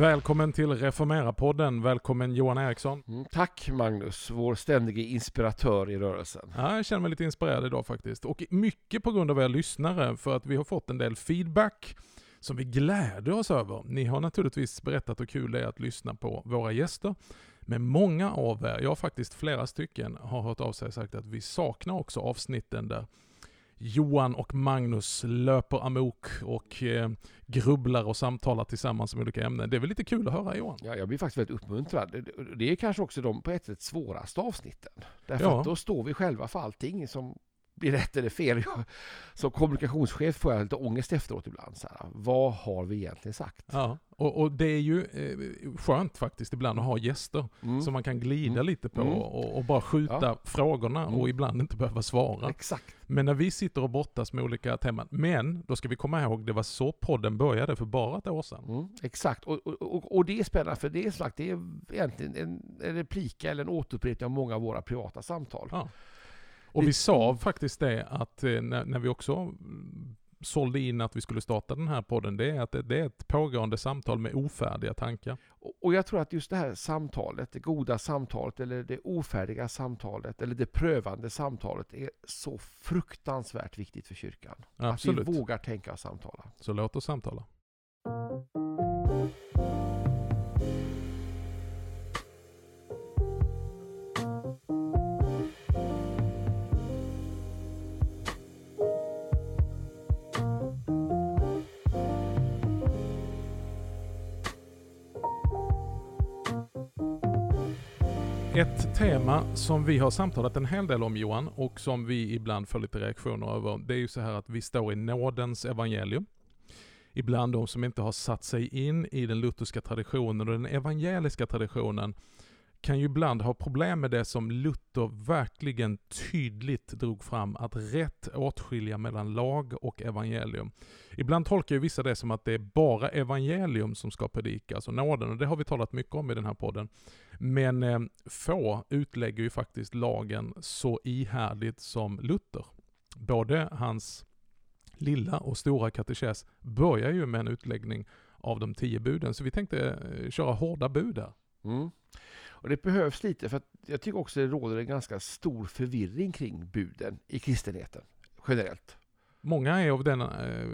Välkommen till Reformera-podden. Välkommen Johan Eriksson. Mm, tack Magnus, vår ständige inspiratör i rörelsen. Ja, jag känner mig lite inspirerad idag faktiskt. Och mycket på grund av er lyssnare, för att vi har fått en del feedback som vi gläder oss över. Ni har naturligtvis berättat hur kul det är att lyssna på våra gäster. Men många av er, ja faktiskt flera stycken, har hört av sig och sagt att vi saknar också avsnitten där Johan och Magnus löper amok och eh, grubblar och samtalar tillsammans om olika ämnen. Det är väl lite kul att höra Johan? Ja, jag blir faktiskt väldigt uppmuntrad. Det är kanske också de på ett sätt svåraste avsnitten. Därför Ja. att då står vi själva för allting som blir rätt eller fel. Jag, som kommunikationschef får jag lite ångest efteråt ibland. Så här, vad har vi egentligen sagt? Ja, och, och det är ju eh, skönt faktiskt ibland att ha gäster Mm. som man kan glida Mm. lite på Mm. och, och bara skjuta Ja. frågorna och Mm. ibland inte behöva svara. Exakt. Men när vi sitter och brottas med olika teman, men då ska vi komma ihåg, det var så podden började för bara ett år sedan. Mm, exakt, och, och, och, det är spännande för det är, sagt, det är egentligen en, en replika eller en återupprepning av många av våra privata samtal. Ja. Och vi sa faktiskt det att eh, när, när vi också sålde in att vi skulle starta den här podden, det är att det, det är ett pågående samtal med ofärdiga tankar. Och- Och jag tror att just det här samtalet, det goda samtalet eller det ofärdiga samtalet eller det prövande samtalet är så fruktansvärt viktigt för kyrkan. Absolut. Att vi vågar tänka och samtala. Så låt oss samtala. Som vi har samtalat en hel del om Johan och som vi ibland får lite reaktioner över, det är ju så här att vi står i nådens evangelium. Ibland de som inte har satt sig in i den lutherska traditionen och den evangeliska traditionen kan ju ibland ha problem med det som Luther verkligen tydligt drog fram, att rätt åtskilja mellan lag och evangelium. Ibland tolkar ju vissa det som att det är bara evangelium som ska predikas alltså och nåden, och det har vi talat mycket om i den här podden. Men eh, få utlägger ju faktiskt lagen så ihärdigt som Luther. Både hans lilla och stora katekes börjar ju med en utläggning av de tio buden, så vi tänkte eh, köra hårda bud här. Mm. Och det behövs lite för att jag tycker också det råder en ganska stor förvirring kring buden i kristenheten generellt. Många är av den, eh,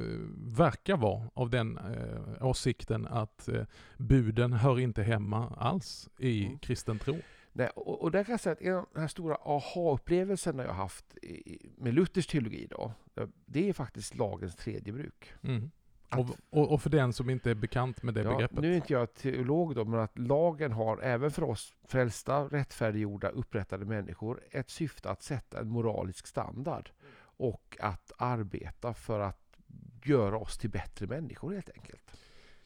verkar vara av den eh, åsikten att eh, buden hör inte hemma alls i Mm. kristen tro. Nej, och, och där kan jag säga att en av de här stora aha-upplevelserna jag haft i, med Luthers teologi då, det är faktiskt lagens tredje bruk. Mm. Att- Och, och, för den som inte är bekant med det Ja, begreppet. nu är inte jag teolog då, men att lagen har även för oss frälsta, rättfärdiggjorda, upprättade människor ett syfte att sätta en moralisk standard och att arbeta för att göra oss till bättre människor helt enkelt.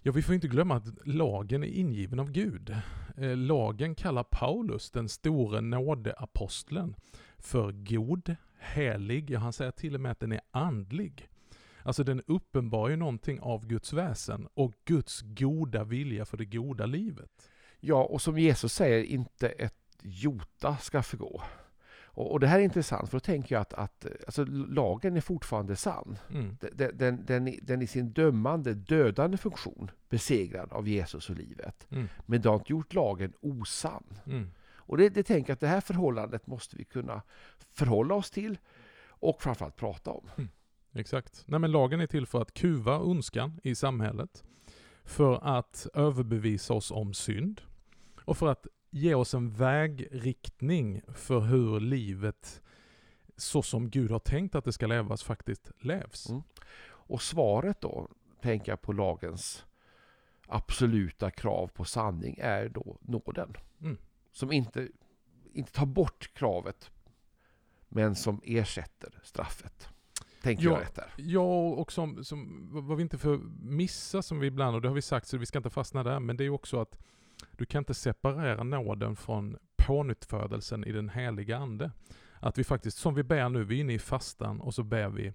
Ja, vi får inte glömma att lagen är ingiven av Gud. Eh, lagen kallar Paulus, den store nådeaposteln, för god, helig, ja han säger till och med att den är andlig. Alltså den uppenbar ju någonting av Guds väsen och Guds goda vilja för det goda livet. Ja, och som Jesus säger, inte ett jota ska förgå. Och, och det här är intressant, för då tänker jag att, att alltså, lagen är fortfarande sann. Mm. Den, den, den, den i sin dömande, dödande funktion besegrad av Jesus och livet. Mm. Men det har inte gjort lagen osann. Mm. Och det, det tänker jag att det här förhållandet måste vi kunna förhålla oss till och framförallt prata om. Exakt. Nej men lagen är till för att kuva ondskan i samhället, för att överbevisa oss om synd och för att ge oss en vägriktning för hur livet så som Gud har tänkt att det ska levas faktiskt levs. Mm. Och svaret då, tänker jag på lagens absoluta krav på sanning, är då nåden. Mm. Som inte, inte tar bort kravet, men som ersätter straffet. Tänker Ja. jag rätt där? Ja, och som, som, vad vi inte får missa som vi ibland, och det har vi sagt så vi ska inte fastna där, men det är ju också att du kan inte separera nåden från pånyttfödelsen i den heliga ande. Att vi faktiskt, som vi ber nu, vi är inne i fastan och så ber vi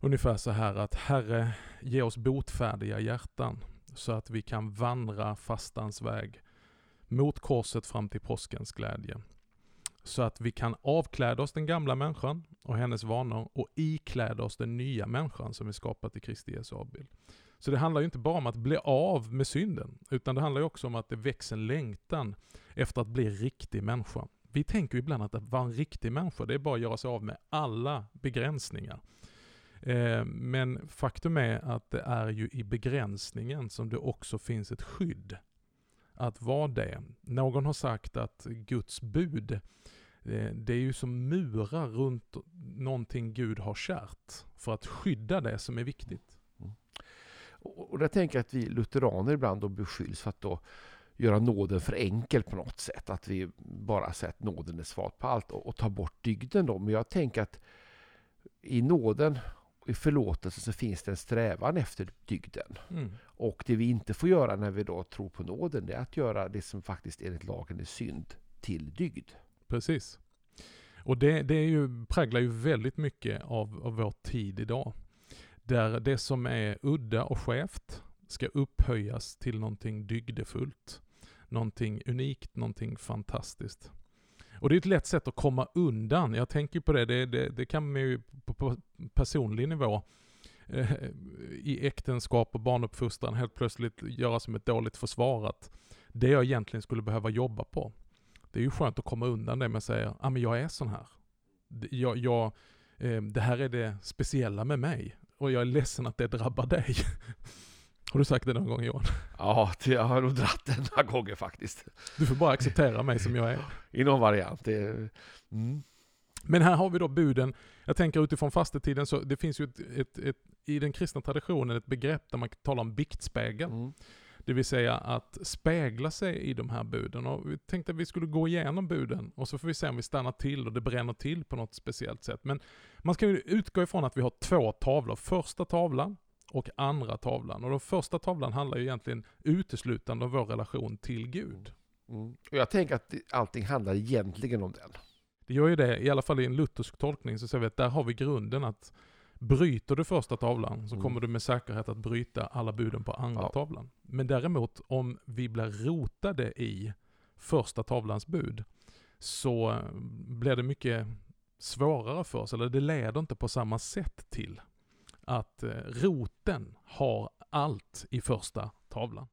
ungefär så här att Herre, ge oss botfärdiga hjärtan så att vi kan vandra fastans väg mot korset fram till påskens glädje. Så att vi kan avkläda oss den gamla människan och hennes vanor och ikläda oss den nya människan som är skapad i Kristi Jesu avbild. Så det handlar ju inte bara om att bli av med synden, utan det handlar ju också om att det växer en längtan efter att bli riktig människa. Vi tänker ju ibland att att vara en riktig människa, det är bara att göra sig av med alla begränsningar. Eh, men faktum är att det är ju i begränsningen som det också finns ett skydd. Att vara det. Någon har sagt att Guds bud, eh, det är ju som murar runt någonting Gud har kärt. För att skydda det som är viktigt. Mm. Och, och jag tänker att vi lutheraner ibland då beskylls för att då göra nåden för enkel på något sätt. Att vi bara säger att nåden är svaret på allt och, och ta bort dygden då. Men jag tänker att i nåden i förlåtelse så finns det en strävan efter dygden. Mm. Och det vi inte får göra när vi då tror på nåden, det är att göra det som faktiskt enligt lagen är synd till dygd. Precis. Och det, det är ju, präglar ju väldigt mycket av, av vår tid idag. Där det som är udda och skevt ska upphöjas till någonting dygdefullt. Någonting unikt, någonting fantastiskt. Och det är ett lätt sätt att komma undan. Jag tänker på det, det, det, det kan man ju på, på personlig nivå eh, i äktenskap och barnuppfostran helt plötsligt göra som ett dåligt försvar att det jag egentligen skulle behöva jobba på. Det är ju skönt att komma undan det med att säga, ja ah, men jag är sån här. Jag, jag, eh, det här är det speciella med mig och jag är ledsen att det drabbar dig. Har du sagt det någon gång Johan? Ja, jag har nog dratt det några gånger faktiskt. Du får bara acceptera mig som jag är. I någon variant. Det, mm. Men här har vi då buden. Jag tänker utifrån fastetiden så det finns ju ett, ett, ett, i den kristna traditionen ett begrepp där man talar om biktspegel. Mm. Det vill säga att spegla sig i de här buden. Och vi tänkte att vi skulle gå igenom buden och så får vi se om vi stannar till och det bränner till på något speciellt sätt. Men man ska ju utgå ifrån att vi har två tavlor. Första tavlan och andra tavlan. Och den första tavlan handlar ju egentligen uteslutande om vår relation till Gud. Mm. Och jag tänker att allting handlar egentligen om den. Det gör ju det, i alla fall i en luthersk tolkning så ser vi att där har vi grunden att bryter du första tavlan så mm. kommer du med säkerhet att bryta alla buden på andra ja. tavlan. Men däremot om vi blir rotade i första tavlans bud så blir det mycket svårare för oss, eller det leder inte på samma sätt till att eh, roten har allt i första tavlan.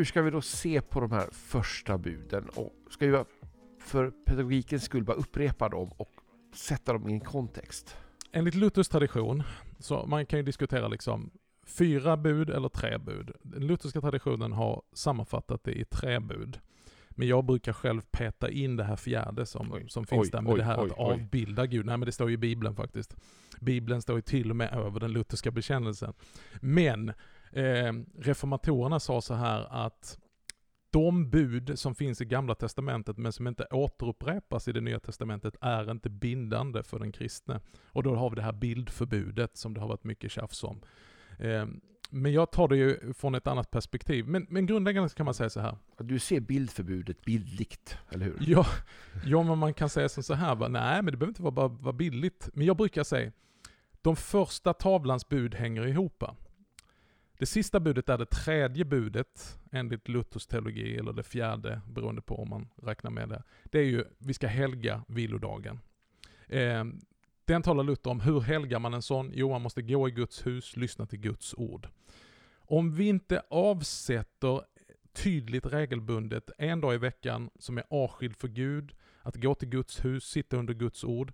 Hur ska vi då se på de här första buden? Och ska vi för pedagogikens skull bara upprepa dem och sätta dem i en kontext? Enligt Luthers tradition, så man kan ju diskutera liksom fyra bud eller tre bud. Den lutherska traditionen har sammanfattat det i tre bud. Men jag brukar själv peta in det här fjärde som, oj, som finns oj, där med oj, det här att avbilda Gud. Nej men det står ju i Bibeln faktiskt. Bibeln står ju till och med över den lutherska bekännelsen. Men eh, reformatorerna sa så här att de bud som finns i gamla testamentet men som inte återupprepas i det nya testamentet är inte bindande för den kristne. Och då har vi det här bildförbudet som det har varit mycket tjafs om. Eh, men jag tar det ju från ett annat perspektiv. Men, men grundläggande kan man säga så här. Du ser bildförbudet bildligt, eller hur? Ja, ja men man kan säga som så här, nej men det behöver inte vara bara vara bildligt. Men jag brukar säga, de första tavlans bud hänger ihop. Det sista budet är det tredje budet enligt Luthers teologi, eller det fjärde beroende på om man räknar med det. Det är ju, vi ska helga vilodagen. Eh, den talar Luther om, hur helgar man en sån? Jo, man måste gå i Guds hus, lyssna till Guds ord. Om vi inte avsätter tydligt regelbundet en dag i veckan som är avskild för Gud, att gå till Guds hus, sitta under Guds ord,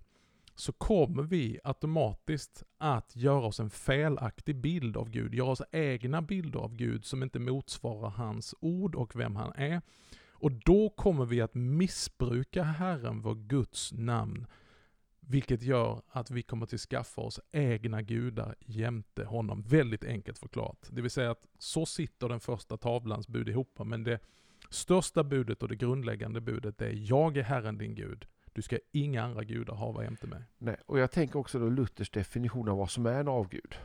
så kommer vi automatiskt att göra oss en felaktig bild av Gud, göra oss egna bilder av Gud som inte motsvarar hans ord och vem han är. Och då kommer vi att missbruka Herren, vår Guds namn, vilket gör att vi kommer att skaffa oss egna gudar jämte honom. Väldigt enkelt förklarat. Det vill säga att så sitter den första tavlans bud ihop, men det största budet och det grundläggande budet är Jag är Herren din Gud, du ska inga andra gudar hava jämte mig. Nej, och jag tänker också då Luthers definition av vad som är en avgud.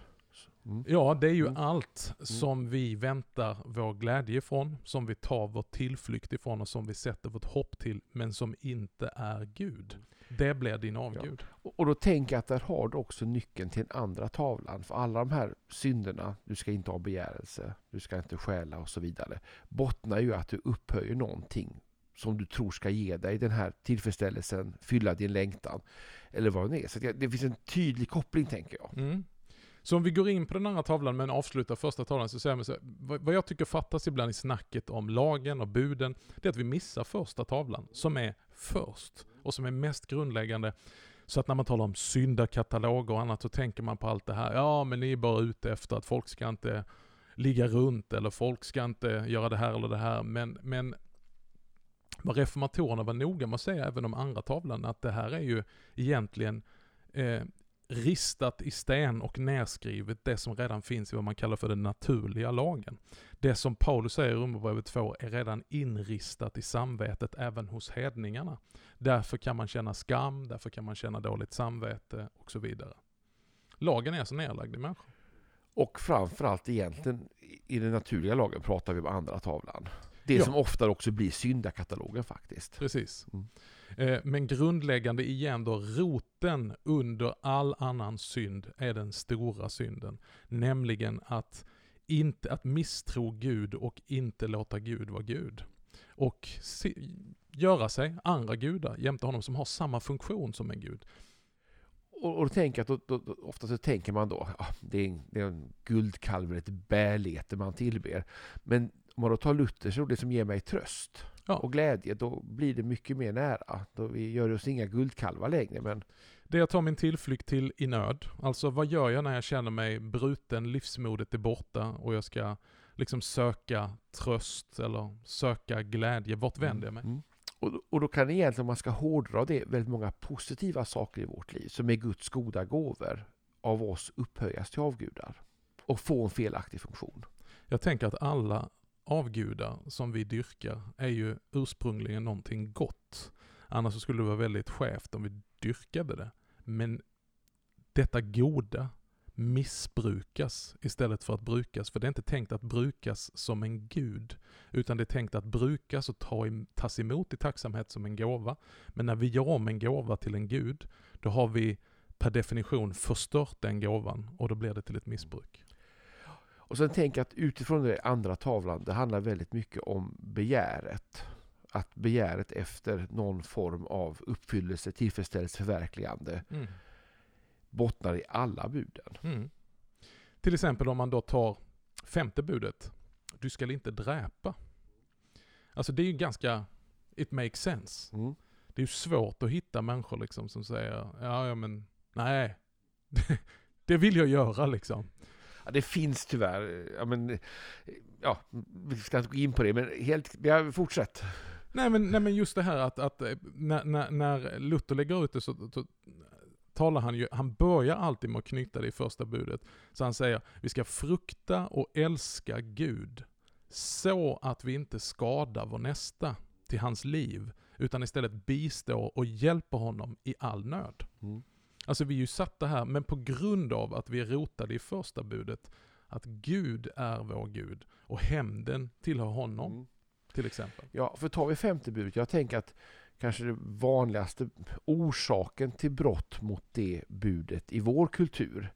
Mm. Ja, det är ju mm. allt mm. som vi väntar vår glädje ifrån, som vi tar vår tillflykt ifrån och som vi sätter vårt hopp till, men som inte är Gud. Det blir din avgud. Och, och då tänker jag att där har du också nyckeln till den andra tavlan. För alla de här synderna, du ska inte ha begärelse, du ska inte stjäla och så vidare, bottnar ju att du upphöjer någonting som du tror ska ge dig den här tillfredsställelsen, fylla din längtan. Eller vad det är. Så det, det finns en tydlig koppling tänker jag. Mm. Så om vi går in på den andra tavlan men avslutar första tavlan så säger man så här, vad jag tycker fattas ibland i snacket om lagen och buden, det är att vi missar första tavlan, som är först och som är mest grundläggande. Så att när man talar om syndakataloger och annat så tänker man på allt det här, ja men ni är bara ute efter att folk ska inte ligga runt eller folk ska inte göra det här eller det här. Men, men vad reformatorerna var noga med att säga även om andra tavlan, att det här är ju egentligen eh, ristat i sten och nedskrivet det som redan finns i vad man kallar för den naturliga lagen. Det som Paulus säger i Romarbrevet 2 är redan inristat i samvetet även hos hedningarna. Därför kan man känna skam, därför kan man känna dåligt samvete och så vidare. Lagen är alltså nedlagd i människor. Och framförallt egentligen i den naturliga lagen pratar vi om andra tavlan. Det Ja. som ofta också blir syndakatalogen faktiskt. Precis. Mm. Eh, Men grundläggande igen då, roten under all annan synd är den stora synden. Nämligen att, inte, att misstro Gud och inte låta Gud vara Gud. Och se, göra sig andra gudar jämte honom som har samma funktion som en gud. Och, och då tänker jag att då, då, ofta så tänker man då, ah, det, är en, det är en guldkalv eller ett bärlete man tillber. Men om man då tar Luthers ord, det som ger mig tröst Ja. och glädje, då blir det mycket mer nära. Då vi gör oss inga guldkalvar längre, men Det jag tar min tillflykt till i nöd. Alltså vad gör jag när jag känner mig bruten, livsmodet är borta och jag ska liksom söka tröst eller söka glädje. Vart vänder jag mig? Mm. Och, och då kan egentligen, om man ska hårdra det, väldigt många positiva saker i vårt liv som är Guds goda gåvor av oss upphöjas till avgudar och få en felaktig funktion. Jag tänker att alla avgudar som vi dyrkar är ju ursprungligen någonting gott. Annars skulle det vara väldigt skevt om vi dyrkade det. Men detta goda missbrukas istället för att brukas. För det är inte tänkt att brukas som en gud. Utan det är tänkt att brukas och ta tas emot i tacksamhet som en gåva. Men när vi gör om en gåva till en gud, då har vi per definition förstört den gåvan och då blir det till ett missbruk. Och sen tänker jag att utifrån den andra tavlan, det handlar väldigt mycket om begäret. Att begäret efter någon form av uppfyllelse, tillfredsställelse, förverkligande Mm. bottnar i alla buden. Mm. Till exempel om man då tar femte budet. Du skall inte dräpa. Alltså det är ju ganska, it makes sense. Mm. Det är ju svårt att hitta människor liksom som säger, ja, ja men nej, det vill jag göra liksom. Ja, det finns tyvärr, ja, men, ja, vi ska inte gå in på det, men helt, ja, fortsätt. Nej men, nej, men just det här att, att eh, när, när, när Luther lägger ut det så, så talar han ju, han börjar alltid med att knyta det i första budet. Så han säger, vi ska frukta och älska Gud så att vi inte skadar vår nästa till hans liv, utan istället bistår och hjälper honom i all nöd. Mm. Alltså vi är ju satta här, men på grund av att vi är rotade i första budet, att Gud är vår Gud och hämnden tillhör honom, Mm. till exempel. Ja, för tar vi femte budet, jag tänker att kanske det vanligaste orsaken till brott mot det budet i vår kultur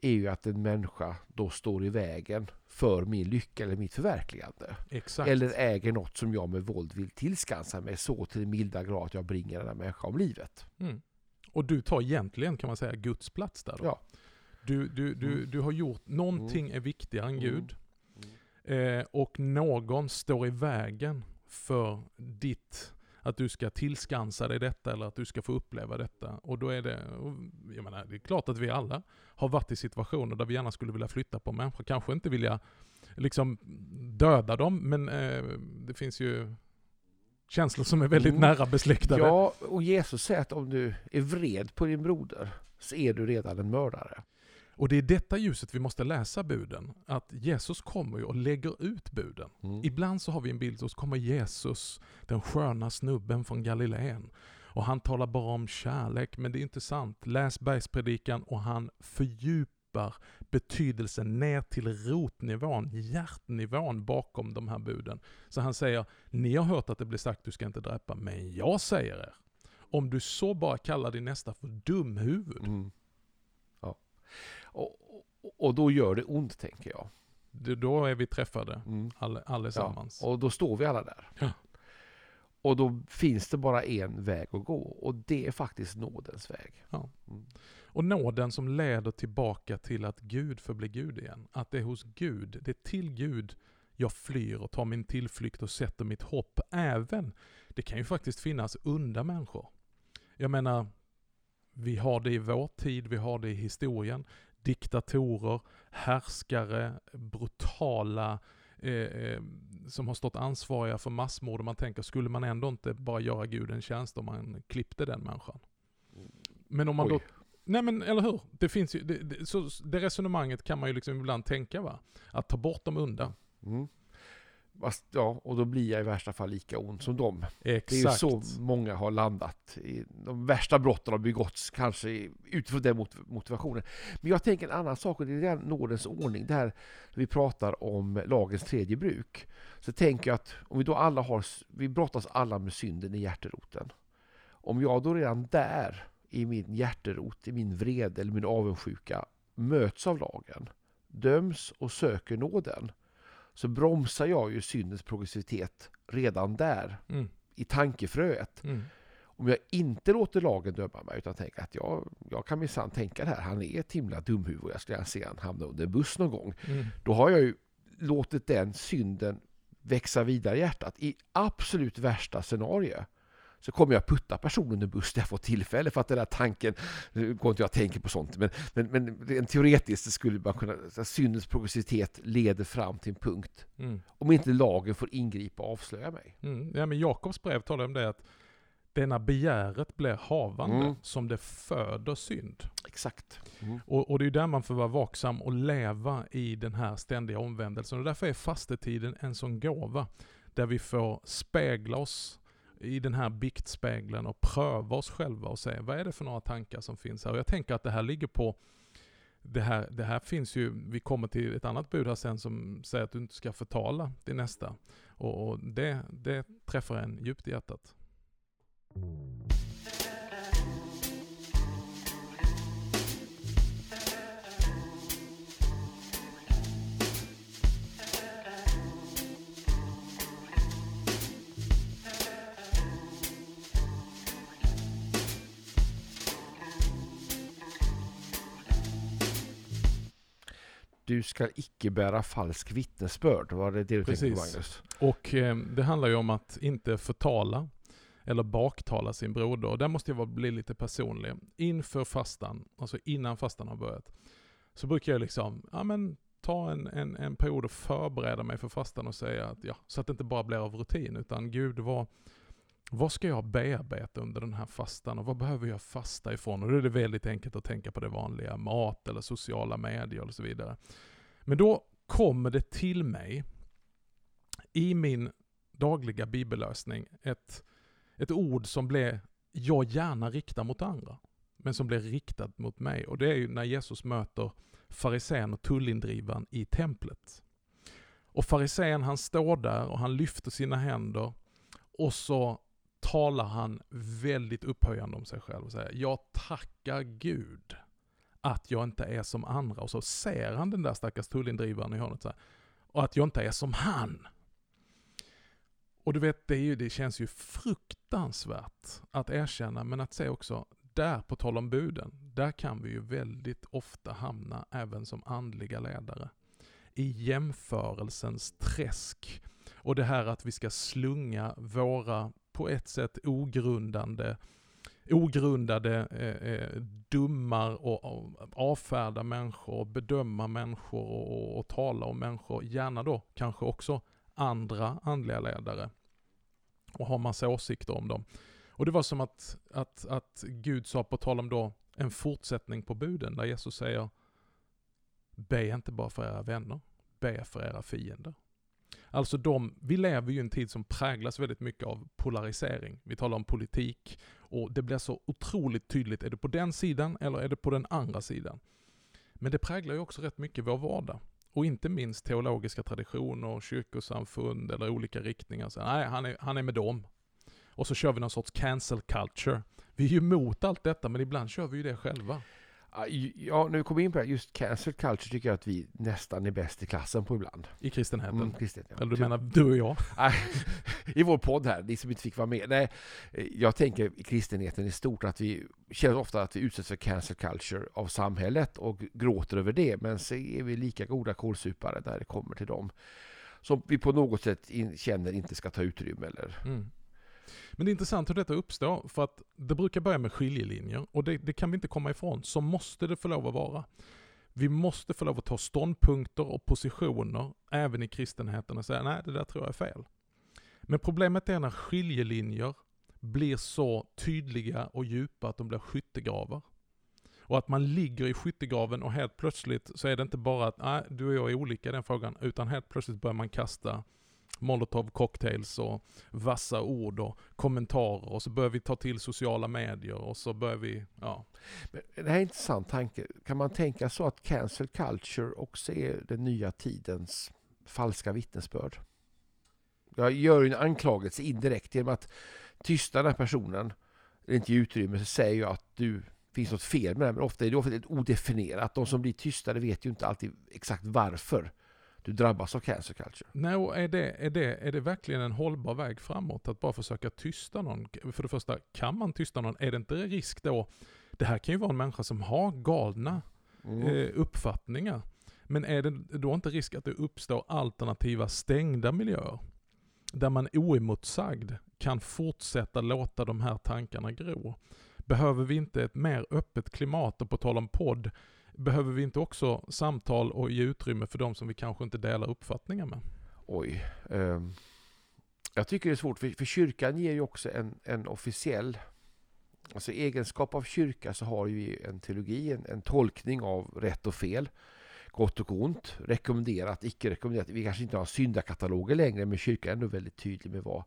är ju att en människa då står i vägen för min lycka eller mitt förverkligande. Exakt. Eller äger något som jag med våld vill tillskansa mig så till den milda grad att jag bringar denna människa om livet. Mm. Och du tar egentligen, kan man säga, Guds plats där då. Ja. Du, du, du, Mm. du har gjort, någonting är viktigare än Mm. Gud. Eh, och någon står i vägen för ditt, att du ska tillskansa dig detta eller att du ska få uppleva detta. Och då är det, jag menar, det är klart att vi alla har varit i situationer där vi gärna skulle vilja flytta på människor. Kanske inte vilja liksom döda dem, men eh, det finns ju känslor som är väldigt Mm. nära besläktade. Ja, och Jesus säger att om du är vred på din broder så är du redan en mördare. Och det är detta ljuset vi måste läsa buden. Att Jesus kommer och lägger ut buden. Mm. Ibland så har vi en bild och så kommer Jesus, den sköna snubben från Galileen. Och han talar bara om kärlek, men det är inte sant. Läs bergspredikan och han fördjupar betydelsen ner till rotnivån, hjärtnivån bakom de här buden. Så han säger, ni har hört att det blir sagt du ska inte dräpa, men jag säger er. om du så bara kallar din nästa för dumhuvud. Mm. Ja. Och, och, då gör det ont, tänker jag. Det, då är vi träffade Mm. alle, allesammans. Och då står vi alla där. Ja. Och då finns det bara en väg att gå och det är faktiskt nådens väg. Ja. Mm. Och nåden som leder tillbaka till att Gud förblir Gud igen. Att det är hos Gud, det är till Gud jag flyr och tar min tillflykt och sätter mitt hopp. Även, det kan ju faktiskt finnas onda människor. Jag menar, vi har det i vår tid, vi har det i historien. Diktatorer, härskare, brutala, eh, eh, som har stått ansvariga för massmord. Och man tänker, skulle man ändå inte bara göra Gud en tjänst om man klippte den människan? Men om man Oj. då Nej men eller hur? Det finns ju, det, det, så, det resonemanget kan man ju liksom ibland tänka va? Att ta bort de onda. Mm. Ja, och då blir jag i värsta fall lika ond som dem. Exakt. Det är ju så många har landat. I de värsta brotten har begåtts kanske utifrån den mot- motivationen. Men jag tänker en annan sak och det är den nådens ordning. Det här vi pratar om lagens tredje bruk. Så tänker jag att om vi då alla har, vi brottas alla med synden i hjärteroten. Om jag då redan där i min hjärterot, i min vrede eller min avundsjuka möts av lagen, döms och söker nåden så bromsar jag ju syndens progressivitet redan där Mm, i tankefröet. mm, Om jag inte låter lagen döma mig utan tänker att jag, jag kan minsann tänka det här, han är ett himla dumhuvud och jag skulle gärna se han hamna under en buss någon gång. mm. Då har jag ju låtit den synden växa vidare i hjärtat. I absolut värsta scenario så kommer jag putta personen under buss där jag får tillfälle för att den där tanken, nu går inte jag tänka på sånt, men, men, men rent teoretiskt skulle man kunna, syndens progressivitet leder fram till en punkt. Mm, Om inte lagen får ingripa och avslöja mig. mm. Ja, men Jakobs brev talar om det att denna begäret blir havande Mm. som det föder synd. Exakt. Mm. Och, och det är där man får vara vaksam och leva i den här ständiga omvändelsen. Och därför är fastetiden en sån gåva. Där vi får spegla oss i den här biktspegeln och pröva oss själva och se vad är det för några tankar som finns här. Och jag tänker att det här ligger på det här, det här finns ju, vi kommer till ett annat bud här sen som säger att du inte ska förtala din nästa. Och, och det, det träffar en djupt i hjärtat. Du ska icke bära falsk vittnesbörd. Var det det du tänkte på Precis. Magnus? Och eh, det handlar ju om att inte förtala eller baktala sin broder. Och där måste jag vara- bli lite personlig. Inför fastan, alltså innan fastan har börjat, så brukar jag liksom, ja men ta en, en, en period och förbereda mig för fastan och säga att ja, så att det inte bara blir av rutin, utan Gud, vad, vad ska jag bearbeta under den här fastan och vad behöver jag fasta ifrån? Och då är det väldigt enkelt att tänka på det vanliga, mat eller sociala medier och så vidare. Men då kommer det till mig i min dagliga bibellösning ett, ett ord som blev, jag gärna riktar mot andra, men som blir riktat mot mig. Och det är ju när Jesus möter farisén och tullindrivaren i templet. Och farisén han står där och han lyfter sina händer och så talar han väldigt upphöjande om sig själv och säger Jag tackar Gud att jag inte är som andra. Och så ser han den där stackars tullindrivaren i hörnet så här, och att jag inte är som han. Och du vet, det, är ju, det känns ju fruktansvärt att erkänna, men att se också, där på tal om buden, där kan vi ju väldigt ofta hamna även som andliga ledare. I jämförelsens träsk. Och det här att vi ska slunga våra, på ett sätt ogrundande, ogrundade eh, eh, dummar och, och avfärda människor, och bedöma människor och, och, och tala om människor, gärna då kanske också andra andliga ledare och har massa åsikter om dem. Och det var som att, att, att Gud sa på tal om då en fortsättning på buden där Jesus säger Be inte bara för era vänner, be för era fiender. Alltså de, vi lever ju i en tid som präglas väldigt mycket av polarisering. Vi talar om politik och det blir så otroligt tydligt, är det på den sidan eller är det på den andra sidan? Men det präglar ju också rätt mycket vår vardag. Och inte minst teologiska traditioner, kyrkosamfund eller olika riktningar. Så, nej, han är, han är med dem. Och så kör vi någon sorts cancel culture. Vi är ju emot allt detta, men ibland kör vi ju det själva. Ja, vi kommer in på det, just cancel culture tycker jag att vi nästan är bäst i klassen på ibland. I kristenheten? Mm, kristen, ja. Eller du menar du och jag? I vår podd här, ni som inte fick vara med. Nej, jag tänker i kristenheten i stort att vi känner ofta att vi utsätts för cancel culture av samhället och gråter över det. Men så är vi lika goda kålsupare när det kommer till dem som vi på något sätt in, känner inte ska ta utrymme. Eller? Mm. Men det är intressant hur detta uppstår, för att det brukar börja med skiljelinjer, och det, det, kan vi inte komma ifrån. Så måste det få lov att vara. Vi måste få lov att ta ståndpunkter och positioner, även i kristenheten, och säga nej, det där tror jag är fel. Men problemet är när skiljelinjer blir så tydliga och djupa att de blir skyttegravar. Och att man ligger i skyttegraven och helt plötsligt så är det inte bara att nej, du och jag är olika i den frågan, utan helt plötsligt börjar man kasta molotov cocktails och vassa ord och kommentarer och så börjar vi ta till sociala medier och så börjar vi, ja. Det här är en intressant tanke. Kan man tänka så att cancel culture också är den nya tidens falska vittnesbörd? Jag gör en anklagelse indirekt genom att tysta den här personen, eller inte ge utrymme, så säger jag att du finns något fel med det, men ofta är det ofta odefinierat. De som blir tystade vet ju inte alltid exakt varför du drabbas av cancer culture. Nej, och är det, är, det, är det verkligen en hållbar väg framåt att bara försöka tysta någon? För det första, kan man tysta någon? Är det inte risk då? Det här kan ju vara en människa som har galna mm. eh, uppfattningar. Men är det då inte risk att det uppstår alternativa stängda miljöer? Där man oemotsagd kan fortsätta låta de här tankarna gro. Behöver vi inte ett mer öppet klimat? Och på tal om podd, behöver vi inte också samtal och ge utrymme för de som vi kanske inte delar uppfattningar med? Oj. Eh, jag tycker det är svårt, för, för kyrkan ger ju också en, en officiell Alltså i egenskap av kyrka så har vi en teologi, en, en tolkning av rätt och fel gott och ont, rekommenderat, icke rekommenderat. Vi kanske inte har syndakataloger längre, men kyrkan är ändå väldigt tydlig med vad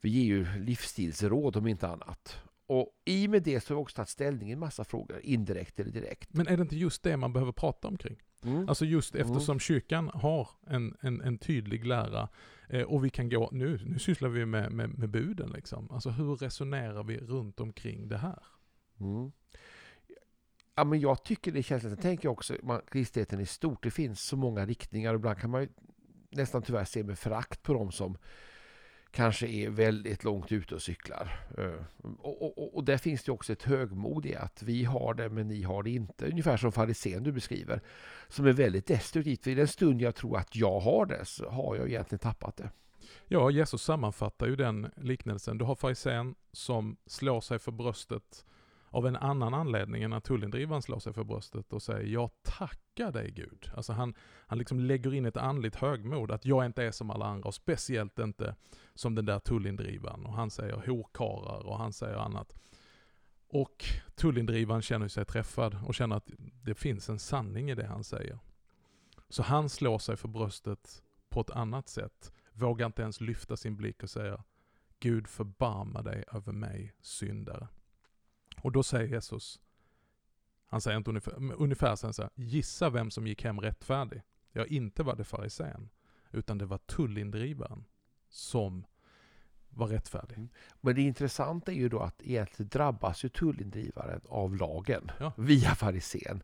vi ger ju livsstilsråd om inte annat. Och i och med det så har vi också tagit ställning i en massa frågor, indirekt eller direkt. Men är det inte just det man behöver prata omkring? Mm. Alltså just eftersom mm. kyrkan har en, en, en tydlig lära eh, och vi kan gå, nu, nu sysslar vi med, med, med buden liksom. Alltså hur resonerar vi runt omkring det här? Mm. Ja, men jag tycker det är känsligt. Jag tänker också kristenheten i stort. Det finns så många riktningar. Ibland kan man ju nästan tyvärr se med förakt på dem som kanske är väldigt långt ute och cyklar. Eh, och, och, och där finns det också ett högmod i att vi har det men ni har det inte. Ungefär som farisén du beskriver. Som är väldigt destruktivt. För i den stund jag tror att jag har det så har jag egentligen tappat det. Ja, Jesus sammanfattar ju den liknelsen. Du har farisén som slår sig för bröstet av en annan anledning än att tullindrivaren slår sig för bröstet och säger jag tackar dig Gud. Alltså han, han liksom lägger in ett andligt högmod, att jag inte är som alla andra och speciellt inte som den där tullindrivaren. Och han säger horkarar och han säger annat. Och tullindrivaren känner sig träffad och känner att det finns en sanning i det han säger. Så han slår sig för bröstet på ett annat sätt, vågar inte ens lyfta sin blick och säga Gud förbarma dig över mig syndare. Och då säger Jesus, han säger inte ungefär, ungefär så här, gissa vem som gick hem rättfärdig. Ja, inte var det farisén, utan det var tullindrivaren som var rättfärdig. Mm. Men det intressanta är ju då att egentligen drabbas ju tullindrivaren av lagen ja. via farisén.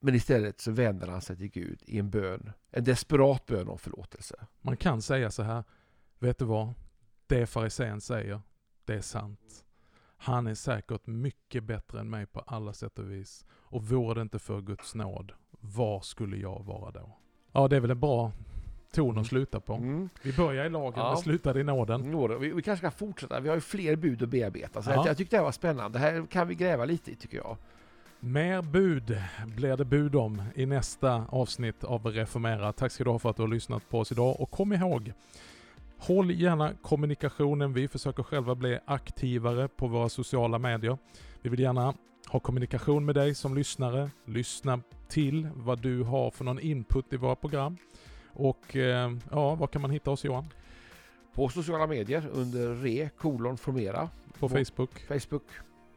Men istället så vänder han sig till Gud i en bön, en desperat bön om förlåtelse. Man kan säga så här, vet du vad? Det farisén säger, det är sant. Han är säkert mycket bättre än mig på alla sätt och vis. Och vore det inte för Guds nåd, var skulle jag vara då? Ja, det är väl en bra ton att mm. sluta på. Mm. Vi börjar i lagen, ja. men slutar i nåden. Vi, vi kanske ska fortsätta. Vi har ju fler bud att bearbeta. Så ja. jag, jag tyckte det var spännande. Det här kan vi gräva lite i tycker jag. Mer bud blir det bud om i nästa avsnitt av Reformera. Tack ska du ha för att du har lyssnat på oss idag och kom ihåg Håll gärna kommunikationen. Vi försöker själva bli aktivare på våra sociala medier. Vi vill gärna ha kommunikation med dig som lyssnare. Lyssna till vad du har för någon input i våra program. Och eh, ja, var kan man hitta oss Johan? På sociala medier under re kolon formera. På Facebook. Facebook.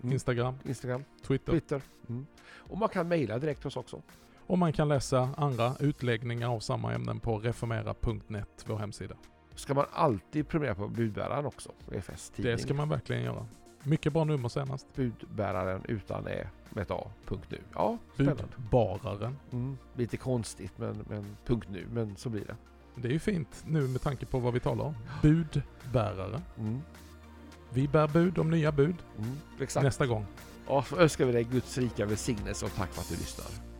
Mm. Instagram. Instagram. Twitter. Twitter. Mm. Och man kan mejla direkt hos oss också. Och man kan läsa andra utläggningar av samma ämnen på reformera.net, vår hemsida ska man alltid prenumerera på budbäraren också, EFS tidning. Det ska man verkligen göra. Mycket bra nummer senast. Budbäraren utan ä med ett a. Punkt nu. Ja, spännande. Budbararen. Mm, lite konstigt men, men punkt nu. Men så blir det. Det är ju fint nu med tanke på vad vi talar om. Budbärare. Mm, Vi bär bud om nya bud mm, nästa gång. Och så önskar vi dig Guds rika välsignelse och tack för att du lyssnar.